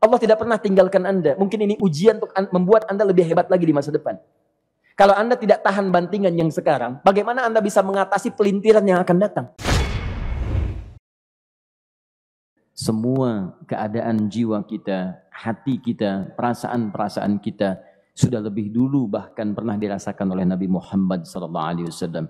Allah tidak pernah tinggalkan Anda. Mungkin ini ujian untuk membuat Anda lebih hebat lagi di masa depan. Kalau Anda tidak tahan bantingan yang sekarang, bagaimana Anda bisa mengatasi pelintiran yang akan datang? Semua keadaan jiwa kita, hati kita, perasaan-perasaan kita sudah lebih dulu bahkan pernah dirasakan oleh Nabi Muhammad SAW.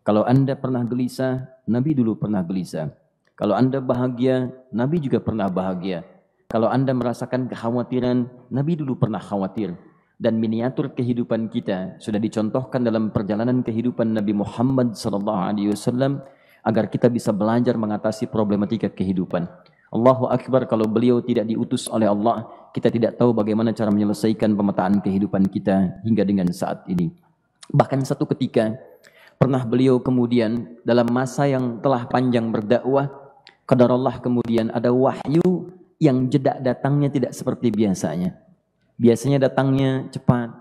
Kalau Anda pernah gelisah, Nabi dulu pernah gelisah. Kalau Anda bahagia, Nabi juga pernah bahagia. Kalau Anda merasakan kekhawatiran, Nabi dulu pernah khawatir. Dan miniatur kehidupan kita sudah dicontohkan dalam perjalanan kehidupan Nabi Muhammad SAW agar kita bisa belajar mengatasi problematika kehidupan. Allahu Akbar kalau beliau tidak diutus oleh Allah, kita tidak tahu bagaimana cara menyelesaikan pemetaan kehidupan kita hingga dengan saat ini. Bahkan satu ketika pernah beliau kemudian dalam masa yang telah panjang berdakwah, kadar Allah kemudian ada wahyu yang jeda datangnya tidak seperti biasanya. Biasanya datangnya cepat,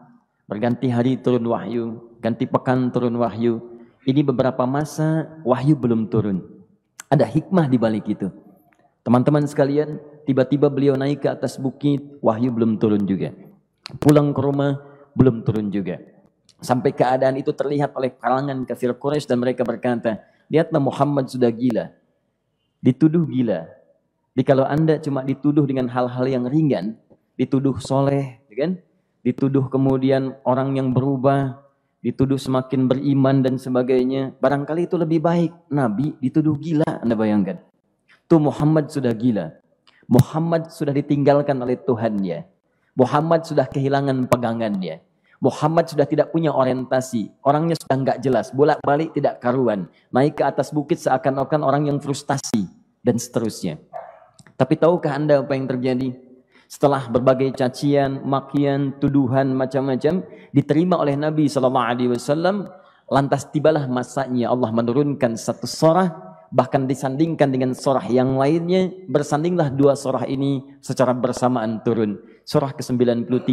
berganti hari turun wahyu, ganti pekan turun wahyu. Ini beberapa masa wahyu belum turun. Ada hikmah di balik itu. Teman-teman sekalian, tiba-tiba beliau naik ke atas bukit, wahyu belum turun juga. Pulang ke rumah, belum turun juga. Sampai keadaan itu terlihat oleh kalangan kafir Quraisy dan mereka berkata, lihatlah Muhammad sudah gila. Dituduh gila, jadi kalau Anda cuma dituduh dengan hal-hal yang ringan, dituduh soleh, ya kan? dituduh kemudian orang yang berubah, dituduh semakin beriman dan sebagainya, barangkali itu lebih baik. Nabi dituduh gila, Anda bayangkan. Tuh Muhammad sudah gila. Muhammad sudah ditinggalkan oleh Tuhannya. Muhammad sudah kehilangan pegangannya. Muhammad sudah tidak punya orientasi. Orangnya sudah nggak jelas. Bolak-balik tidak karuan. Naik ke atas bukit seakan-akan orang yang frustasi. Dan seterusnya. Tapi tahukah Anda apa yang terjadi? Setelah berbagai cacian, makian, tuduhan macam-macam diterima oleh Nabi sallallahu alaihi wasallam, lantas tibalah masanya Allah menurunkan satu sorah bahkan disandingkan dengan sorah yang lainnya bersandinglah dua sorah ini secara bersamaan turun. Surah ke-93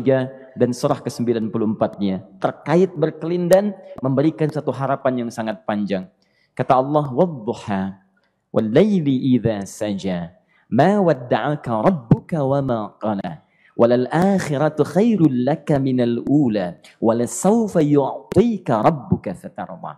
dan surah ke-94-nya. Terkait berkelindan memberikan satu harapan yang sangat panjang. Kata Allah wadduha wal laili idza saja. ما ودعك ربك وما قلى. وللآخرة خير لك من الأولى ولسوف يعطيك ربك فترضى.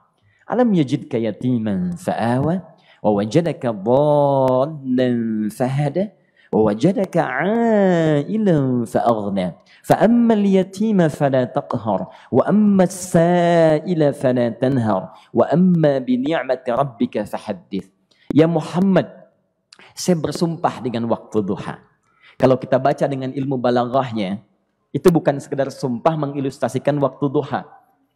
ألم يجدك يتيما فآوى ووجدك ضالا فهدى ووجدك عائلا فأغنى. فأما اليتيم فلا تقهر وأما السائل فلا تنهر وأما بنعمة ربك فحدث. يا محمد Saya bersumpah dengan waktu duha. Kalau kita baca dengan ilmu balaghahnya, itu bukan sekedar sumpah mengilustrasikan waktu duha.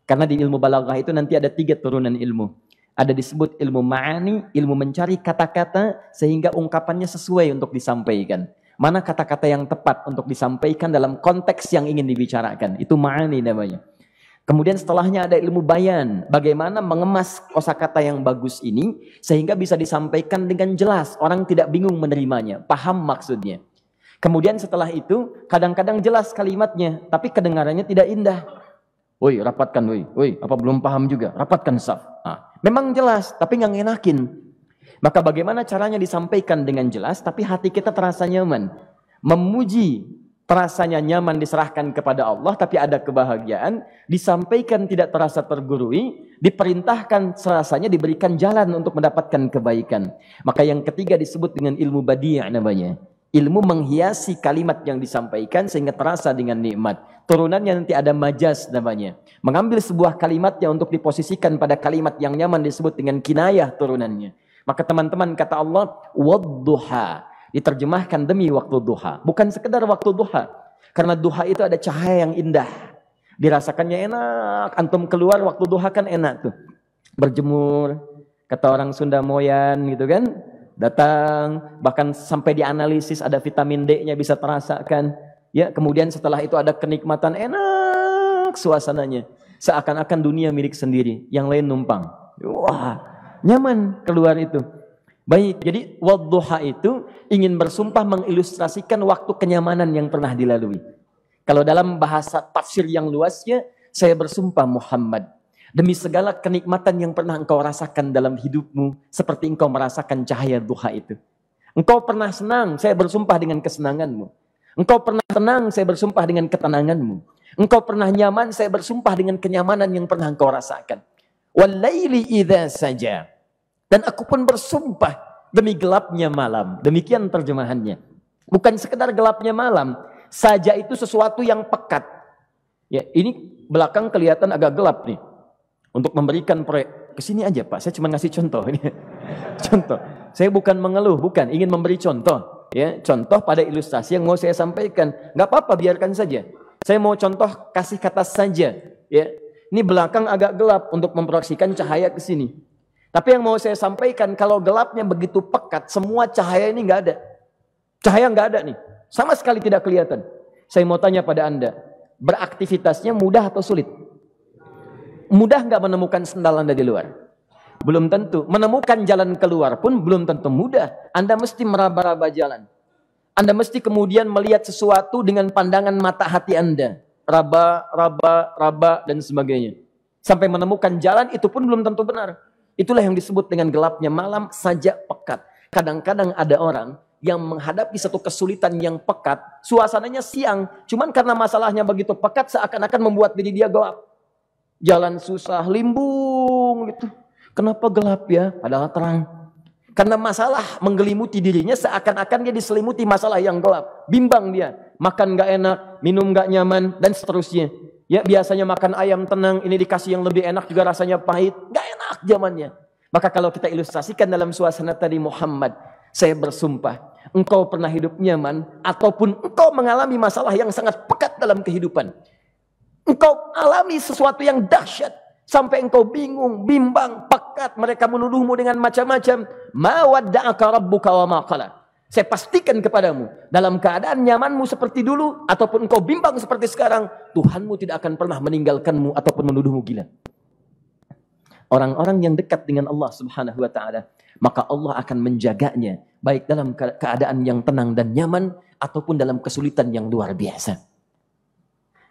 Karena di ilmu balaghah itu nanti ada tiga turunan ilmu. Ada disebut ilmu ma'ani, ilmu mencari kata-kata sehingga ungkapannya sesuai untuk disampaikan. Mana kata-kata yang tepat untuk disampaikan dalam konteks yang ingin dibicarakan. Itu ma'ani namanya. Kemudian setelahnya ada ilmu bayan, bagaimana mengemas kosakata yang bagus ini sehingga bisa disampaikan dengan jelas, orang tidak bingung menerimanya, paham maksudnya. Kemudian setelah itu kadang-kadang jelas kalimatnya, tapi kedengarannya tidak indah. Woi, rapatkan woi, woi, apa belum paham juga? Rapatkan saf. Nah, memang jelas, tapi nggak ngenakin. Maka bagaimana caranya disampaikan dengan jelas, tapi hati kita terasa nyaman. Memuji terasanya nyaman diserahkan kepada Allah, tapi ada kebahagiaan, disampaikan tidak terasa tergurui, diperintahkan serasanya diberikan jalan untuk mendapatkan kebaikan. Maka yang ketiga disebut dengan ilmu badi' namanya. Ilmu menghiasi kalimat yang disampaikan sehingga terasa dengan nikmat. Turunannya nanti ada majas namanya. Mengambil sebuah kalimatnya untuk diposisikan pada kalimat yang nyaman disebut dengan kinayah turunannya. Maka teman-teman kata Allah, wadduha diterjemahkan demi waktu duha. Bukan sekedar waktu duha. Karena duha itu ada cahaya yang indah. Dirasakannya enak. Antum keluar waktu duha kan enak tuh. Berjemur. Kata orang Sunda Moyan gitu kan. Datang. Bahkan sampai dianalisis ada vitamin D-nya bisa terasakan. Ya, kemudian setelah itu ada kenikmatan enak suasananya. Seakan-akan dunia milik sendiri. Yang lain numpang. Wah, nyaman keluar itu. Baik, jadi wadduha itu ingin bersumpah mengilustrasikan waktu kenyamanan yang pernah dilalui. Kalau dalam bahasa tafsir yang luasnya, saya bersumpah Muhammad. Demi segala kenikmatan yang pernah engkau rasakan dalam hidupmu, seperti engkau merasakan cahaya duha itu. Engkau pernah senang, saya bersumpah dengan kesenanganmu. Engkau pernah tenang, saya bersumpah dengan ketenanganmu. Engkau pernah nyaman, saya bersumpah dengan kenyamanan yang pernah engkau rasakan. Walaili idza saja. Dan aku pun bersumpah demi gelapnya malam. Demikian terjemahannya. Bukan sekedar gelapnya malam, saja itu sesuatu yang pekat. Ya, ini belakang kelihatan agak gelap nih. Untuk memberikan proyek ke sini aja, Pak. Saya cuma ngasih contoh ini. contoh. Saya bukan mengeluh, bukan ingin memberi contoh ya contoh pada ilustrasi yang mau saya sampaikan nggak apa-apa biarkan saja saya mau contoh kasih kata saja ya ini belakang agak gelap untuk memproyeksikan cahaya ke sini tapi yang mau saya sampaikan kalau gelapnya begitu pekat semua cahaya ini nggak ada cahaya nggak ada nih sama sekali tidak kelihatan saya mau tanya pada anda beraktivitasnya mudah atau sulit mudah nggak menemukan sendal anda di luar belum tentu. Menemukan jalan keluar pun belum tentu mudah. Anda mesti meraba-raba jalan. Anda mesti kemudian melihat sesuatu dengan pandangan mata hati Anda. Raba, raba, raba, dan sebagainya. Sampai menemukan jalan itu pun belum tentu benar. Itulah yang disebut dengan gelapnya malam saja pekat. Kadang-kadang ada orang yang menghadapi satu kesulitan yang pekat. Suasananya siang. Cuman karena masalahnya begitu pekat seakan-akan membuat diri dia gelap. Jalan susah, limbung gitu Kenapa gelap ya? Padahal terang. Karena masalah menggelimuti dirinya seakan-akan dia diselimuti masalah yang gelap. Bimbang dia. Makan gak enak, minum gak nyaman, dan seterusnya. Ya biasanya makan ayam tenang, ini dikasih yang lebih enak juga rasanya pahit. Gak zamannya. Maka kalau kita ilustrasikan dalam suasana tadi Muhammad, saya bersumpah, engkau pernah hidup nyaman, ataupun engkau mengalami masalah yang sangat pekat dalam kehidupan. Engkau alami sesuatu yang dahsyat, Sampai engkau bingung, bimbang, pekat. Mereka menuduhmu dengan macam-macam. Ma wadda'aka rabbuka wa maqala. Saya pastikan kepadamu. Dalam keadaan nyamanmu seperti dulu. Ataupun engkau bimbang seperti sekarang. Tuhanmu tidak akan pernah meninggalkanmu. Ataupun menuduhmu gila. Orang-orang yang dekat dengan Allah subhanahu wa ta'ala. Maka Allah akan menjaganya. Baik dalam keadaan yang tenang dan nyaman. Ataupun dalam kesulitan yang luar biasa.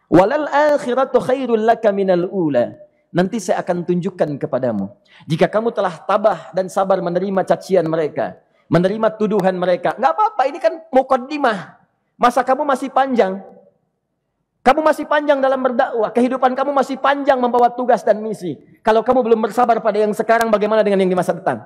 Walal akhiratu khairul laka minal ula. Nanti saya akan tunjukkan kepadamu. Jika kamu telah tabah dan sabar menerima cacian mereka. Menerima tuduhan mereka. Nggak apa-apa, ini kan mukaddimah. Masa kamu masih panjang. Kamu masih panjang dalam berdakwah. Kehidupan kamu masih panjang membawa tugas dan misi. Kalau kamu belum bersabar pada yang sekarang, bagaimana dengan yang di masa depan?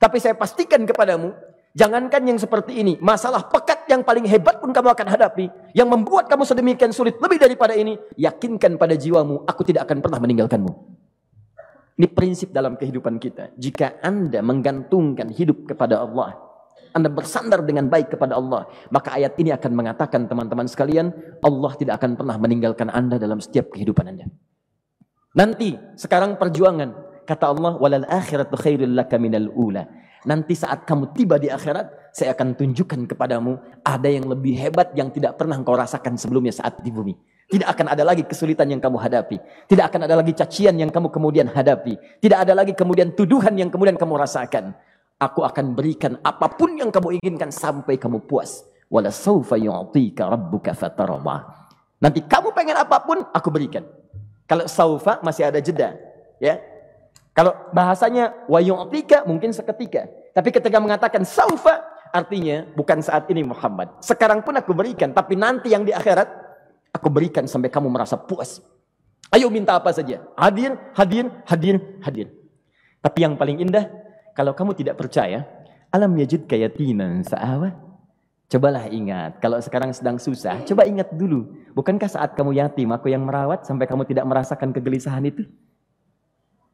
Tapi saya pastikan kepadamu, Jangankan yang seperti ini, masalah pekat yang paling hebat pun kamu akan hadapi, yang membuat kamu sedemikian sulit lebih daripada ini, yakinkan pada jiwamu, aku tidak akan pernah meninggalkanmu. Ini prinsip dalam kehidupan kita. Jika Anda menggantungkan hidup kepada Allah, Anda bersandar dengan baik kepada Allah, maka ayat ini akan mengatakan teman-teman sekalian, Allah tidak akan pernah meninggalkan Anda dalam setiap kehidupan Anda. Nanti, sekarang perjuangan, kata Allah, walal akhiratu khairul laka minal ula. Nanti saat kamu tiba di akhirat, saya akan tunjukkan kepadamu ada yang lebih hebat yang tidak pernah engkau rasakan sebelumnya saat di bumi. Tidak akan ada lagi kesulitan yang kamu hadapi. Tidak akan ada lagi cacian yang kamu kemudian hadapi. Tidak ada lagi kemudian tuduhan yang kemudian kamu rasakan. Aku akan berikan apa pun yang kamu inginkan sampai kamu puas. Wala sawfa yu'tika rabbuka fatarama. Nanti kamu pengen apa pun, aku berikan. Kalau saufa masih ada jeda. Ya, kalau bahasanya wayu'tika mungkin seketika. Tapi ketika mengatakan saufa artinya bukan saat ini Muhammad. Sekarang pun aku berikan, tapi nanti yang di akhirat aku berikan sampai kamu merasa puas. Ayo minta apa saja. Hadir, hadir, hadir, hadir. Tapi yang paling indah, kalau kamu tidak percaya, alam yajid kayatinan sa'awa. Cobalah ingat, kalau sekarang sedang susah, coba ingat dulu. Bukankah saat kamu yatim, aku yang merawat sampai kamu tidak merasakan kegelisahan itu?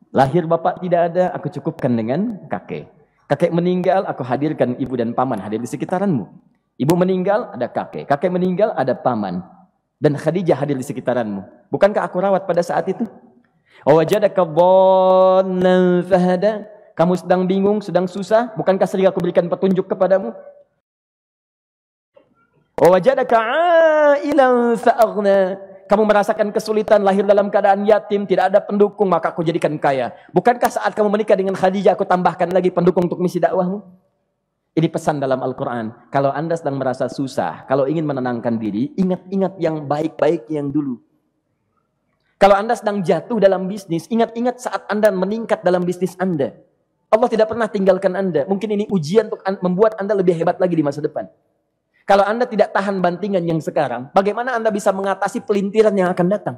Lahir bapak tidak ada, aku cukupkan dengan kakek. Kakek meninggal, aku hadirkan ibu dan paman hadir di sekitaranmu. Ibu meninggal, ada kakek. Kakek meninggal, ada paman. Dan Khadijah hadir di sekitaranmu. Bukankah aku rawat pada saat itu? Wajadaka dhannan fahada. Kamu sedang bingung, sedang susah. Bukankah sering aku berikan petunjuk kepadamu? Kamu merasakan kesulitan lahir dalam keadaan yatim, tidak ada pendukung, maka aku jadikan kaya. Bukankah saat kamu menikah dengan Khadijah, aku tambahkan lagi pendukung untuk misi dakwahmu? Ini pesan dalam Al-Quran. Kalau anda sedang merasa susah, kalau ingin menenangkan diri, ingat-ingat yang baik-baik yang dulu. Kalau anda sedang jatuh dalam bisnis, ingat-ingat saat anda meningkat dalam bisnis anda. Allah tidak pernah tinggalkan anda. Mungkin ini ujian untuk membuat anda lebih hebat lagi di masa depan. Kalau Anda tidak tahan bantingan yang sekarang, bagaimana Anda bisa mengatasi pelintiran yang akan datang?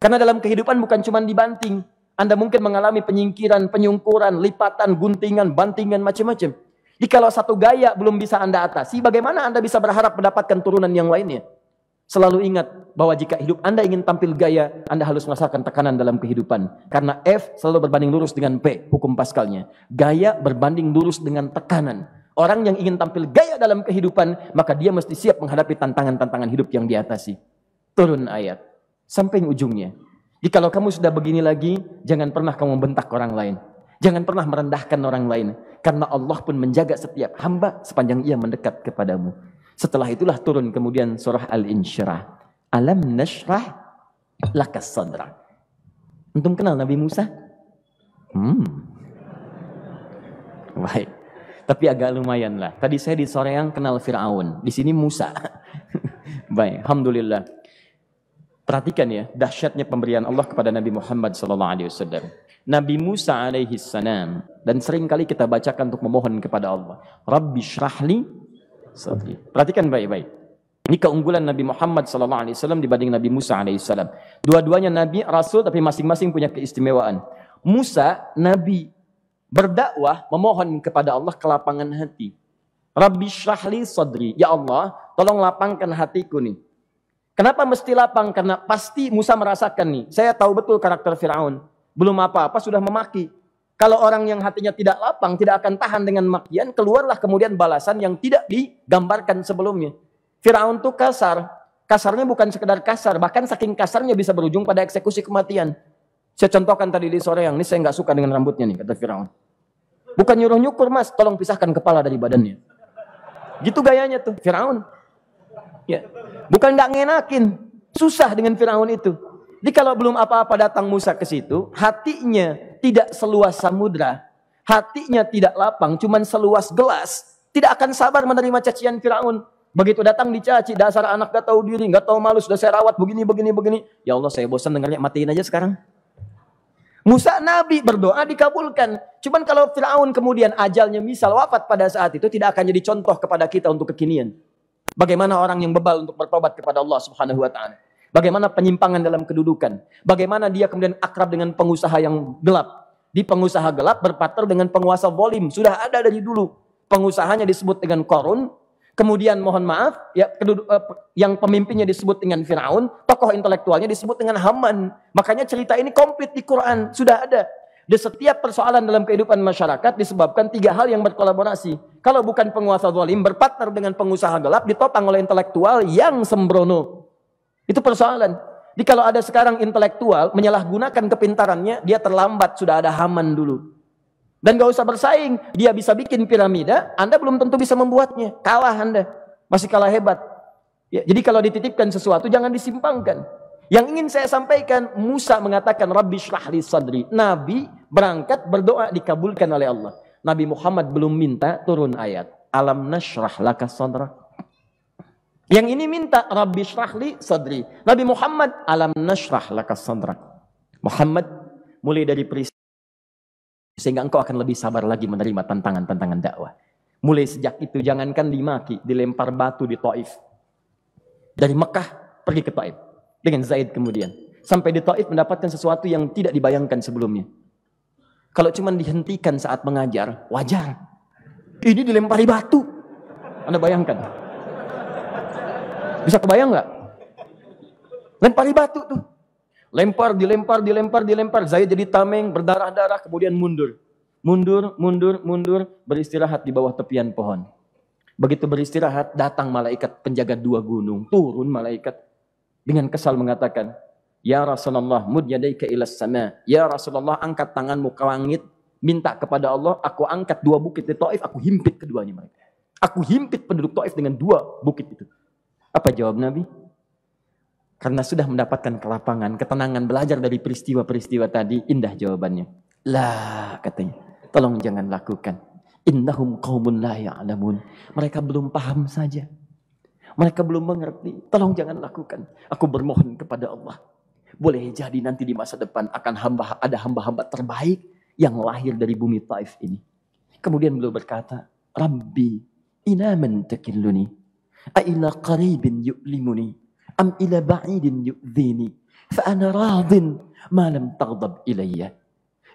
Karena dalam kehidupan bukan cuma dibanting. Anda mungkin mengalami penyingkiran, penyungkuran, lipatan, guntingan, bantingan, macam-macam. Jadi kalau satu gaya belum bisa Anda atasi, bagaimana Anda bisa berharap mendapatkan turunan yang lainnya? Selalu ingat bahwa jika hidup Anda ingin tampil gaya, Anda harus merasakan tekanan dalam kehidupan. Karena F selalu berbanding lurus dengan P, hukum paskalnya. Gaya berbanding lurus dengan tekanan. Orang yang ingin tampil gaya dalam kehidupan, maka dia mesti siap menghadapi tantangan-tantangan hidup yang diatasi. Turun ayat. Sampai ujungnya. Jadi kalau kamu sudah begini lagi, jangan pernah kamu bentak orang lain. Jangan pernah merendahkan orang lain. Karena Allah pun menjaga setiap hamba sepanjang ia mendekat kepadamu. Setelah itulah turun kemudian surah Al-Insyirah. Alam nashrah lakas sadra. Antum kenal Nabi Musa? Hmm. Baik. Tapi agak lumayan lah. Tadi saya di Soreang kenal Fir'aun. Di sini Musa. Baik, Alhamdulillah. Perhatikan ya, dahsyatnya pemberian Allah kepada Nabi Muhammad SAW. Nabi Musa alaihi salam dan sering kali kita bacakan untuk memohon kepada Allah. Rabbi syrahli. Perhatikan baik-baik. Ini keunggulan Nabi Muhammad SAW dibanding Nabi Musa alaihissalam. Dua-duanya Nabi, Rasul, tapi masing-masing punya keistimewaan. Musa, Nabi, berdakwah, memohon kepada Allah kelapangan hati. Rabbi syahli sadri. Ya Allah, tolong lapangkan hatiku nih. Kenapa mesti lapang? Karena pasti Musa merasakan nih. Saya tahu betul karakter Fir'aun. Belum apa-apa sudah memaki. Kalau orang yang hatinya tidak lapang, tidak akan tahan dengan makian, keluarlah kemudian balasan yang tidak digambarkan sebelumnya. Firaun itu kasar. Kasarnya bukan sekedar kasar, bahkan saking kasarnya bisa berujung pada eksekusi kematian. Saya contohkan tadi di sore yang ini saya nggak suka dengan rambutnya nih, kata Firaun. Bukan nyuruh nyukur mas, tolong pisahkan kepala dari badannya. Gitu gayanya tuh, Firaun. Ya. Bukan nggak ngenakin, susah dengan Firaun itu. Jadi kalau belum apa-apa datang Musa ke situ, hatinya tidak seluas samudra, hatinya tidak lapang, cuman seluas gelas, tidak akan sabar menerima cacian Firaun. Begitu datang dicaci, dasar anak gak tahu diri, gak tahu malu, sudah saya rawat begini, begini, begini. Ya Allah saya bosan dengarnya, matiin aja sekarang. Musa Nabi berdoa dikabulkan. Cuman kalau Fir'aun kemudian ajalnya misal wafat pada saat itu tidak akan jadi contoh kepada kita untuk kekinian. Bagaimana orang yang bebal untuk bertobat kepada Allah subhanahu wa ta'ala. Bagaimana penyimpangan dalam kedudukan. Bagaimana dia kemudian akrab dengan pengusaha yang gelap. Di pengusaha gelap berpartner dengan penguasa volim. Sudah ada dari dulu. Pengusahanya disebut dengan korun. Kemudian mohon maaf, ya, eh, yang pemimpinnya disebut dengan Fir'aun. Tokoh intelektualnya disebut dengan Haman. Makanya cerita ini komplit di Quran. Sudah ada. Di setiap persoalan dalam kehidupan masyarakat disebabkan tiga hal yang berkolaborasi. Kalau bukan penguasa zalim berpartner dengan pengusaha gelap ditopang oleh intelektual yang sembrono. Itu persoalan. Jadi kalau ada sekarang intelektual menyalahgunakan kepintarannya, dia terlambat, sudah ada Haman dulu. Dan gak usah bersaing, dia bisa bikin piramida, Anda belum tentu bisa membuatnya. Kalah Anda, masih kalah hebat. Ya, jadi kalau dititipkan sesuatu jangan disimpangkan. Yang ingin saya sampaikan, Musa mengatakan Rabbi syrahli sadri. Nabi berangkat berdoa dikabulkan oleh Allah. Nabi Muhammad belum minta turun ayat. Alam nashrah laka sadrak. Yang ini minta Rabbi syrahli sadri. Nabi Muhammad alam nashrah laka sadrak. Muhammad mulai dari peristiwa sehingga engkau akan lebih sabar lagi menerima tantangan-tantangan dakwah. Mulai sejak itu jangankan dimaki, dilempar batu di Taif. Dari Mekah pergi ke Taif dengan Zaid kemudian. Sampai di Taif mendapatkan sesuatu yang tidak dibayangkan sebelumnya. Kalau cuma dihentikan saat mengajar, wajar. Ini dilempari batu. Anda bayangkan. Bisa kebayang nggak? Lempari batu tuh. Lempar, dilempar, dilempar, dilempar. Zaid jadi tameng, berdarah-darah, kemudian mundur. Mundur, mundur, mundur, beristirahat di bawah tepian pohon. Begitu beristirahat, datang malaikat penjaga dua gunung. Turun malaikat dengan kesal mengatakan, Ya Rasulullah, mud yadaika ilas sama. Ya Rasulullah, angkat tanganmu ke langit. Minta kepada Allah, aku angkat dua bukit di Taif, aku himpit keduanya mereka. Aku himpit penduduk Taif dengan dua bukit itu. Apa jawab Nabi? Karena sudah mendapatkan kelapangan, ketenangan, belajar dari peristiwa-peristiwa tadi, indah jawabannya. Lah, katanya. Tolong jangan lakukan. Innahum qawmun la ya'lamun. Mereka belum paham saja. Mereka belum mengerti. Tolong jangan lakukan. Aku bermohon kepada Allah. Boleh jadi nanti di masa depan akan hamba ada hamba-hamba terbaik yang lahir dari bumi Taif ini. Kemudian beliau berkata, Rabbi, inaman takilluni Qaribin yu'limuni am ila ba'idin yu'dhini fa ana radin ma lam taghdab ilayya.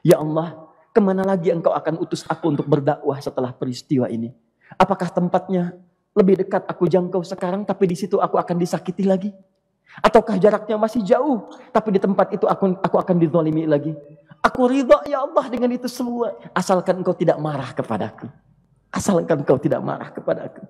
Ya Allah, ke mana lagi engkau akan utus aku untuk berdakwah setelah peristiwa ini? Apakah tempatnya lebih dekat aku jangkau sekarang tapi di situ aku akan disakiti lagi? Ataukah jaraknya masih jauh, tapi di tempat itu aku, aku akan dizalimi lagi. Aku ridha ya Allah dengan itu semua. Asalkan engkau tidak marah kepadaku. Asalkan engkau tidak marah kepadaku.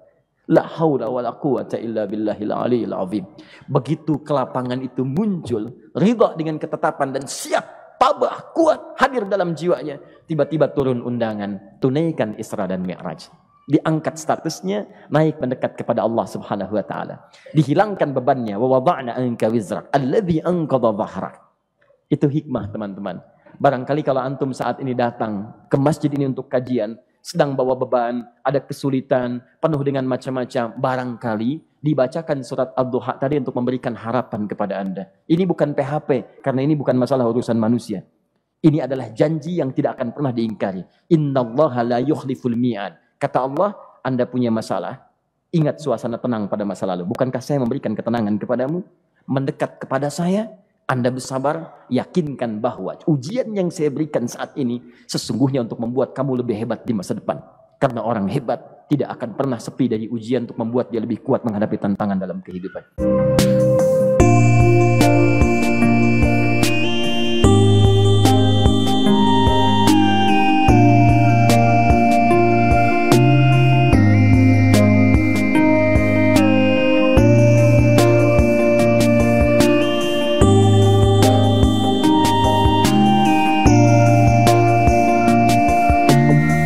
La haula wa la quwata illa billahil aliyil azim. Begitu kelapangan itu muncul, ridha dengan ketetapan dan siap, tabah, kuat, hadir dalam jiwanya. Tiba-tiba turun undangan, tunaikan Isra dan Mi'raj diangkat statusnya, naik mendekat kepada Allah Subhanahu wa taala. Dihilangkan bebannya, wa wada'na anka wizrak alladhi anqadha dhahrak. Itu hikmah, teman-teman. Barangkali kalau antum saat ini datang ke masjid ini untuk kajian, sedang bawa beban, ada kesulitan, penuh dengan macam-macam, barangkali dibacakan surat Ad-Duha tadi untuk memberikan harapan kepada Anda. Ini bukan PHP, karena ini bukan masalah urusan manusia. Ini adalah janji yang tidak akan pernah diingkari. Inna Allah la yukhliful mi'ad. Kata Allah, Anda punya masalah, ingat suasana tenang pada masa lalu. Bukankah saya memberikan ketenangan kepadamu? Mendekat kepada saya, Anda bersabar, yakinkan bahwa ujian yang saya berikan saat ini sesungguhnya untuk membuat kamu lebih hebat di masa depan. Karena orang hebat tidak akan pernah sepi dari ujian untuk membuat dia lebih kuat menghadapi tantangan dalam kehidupan.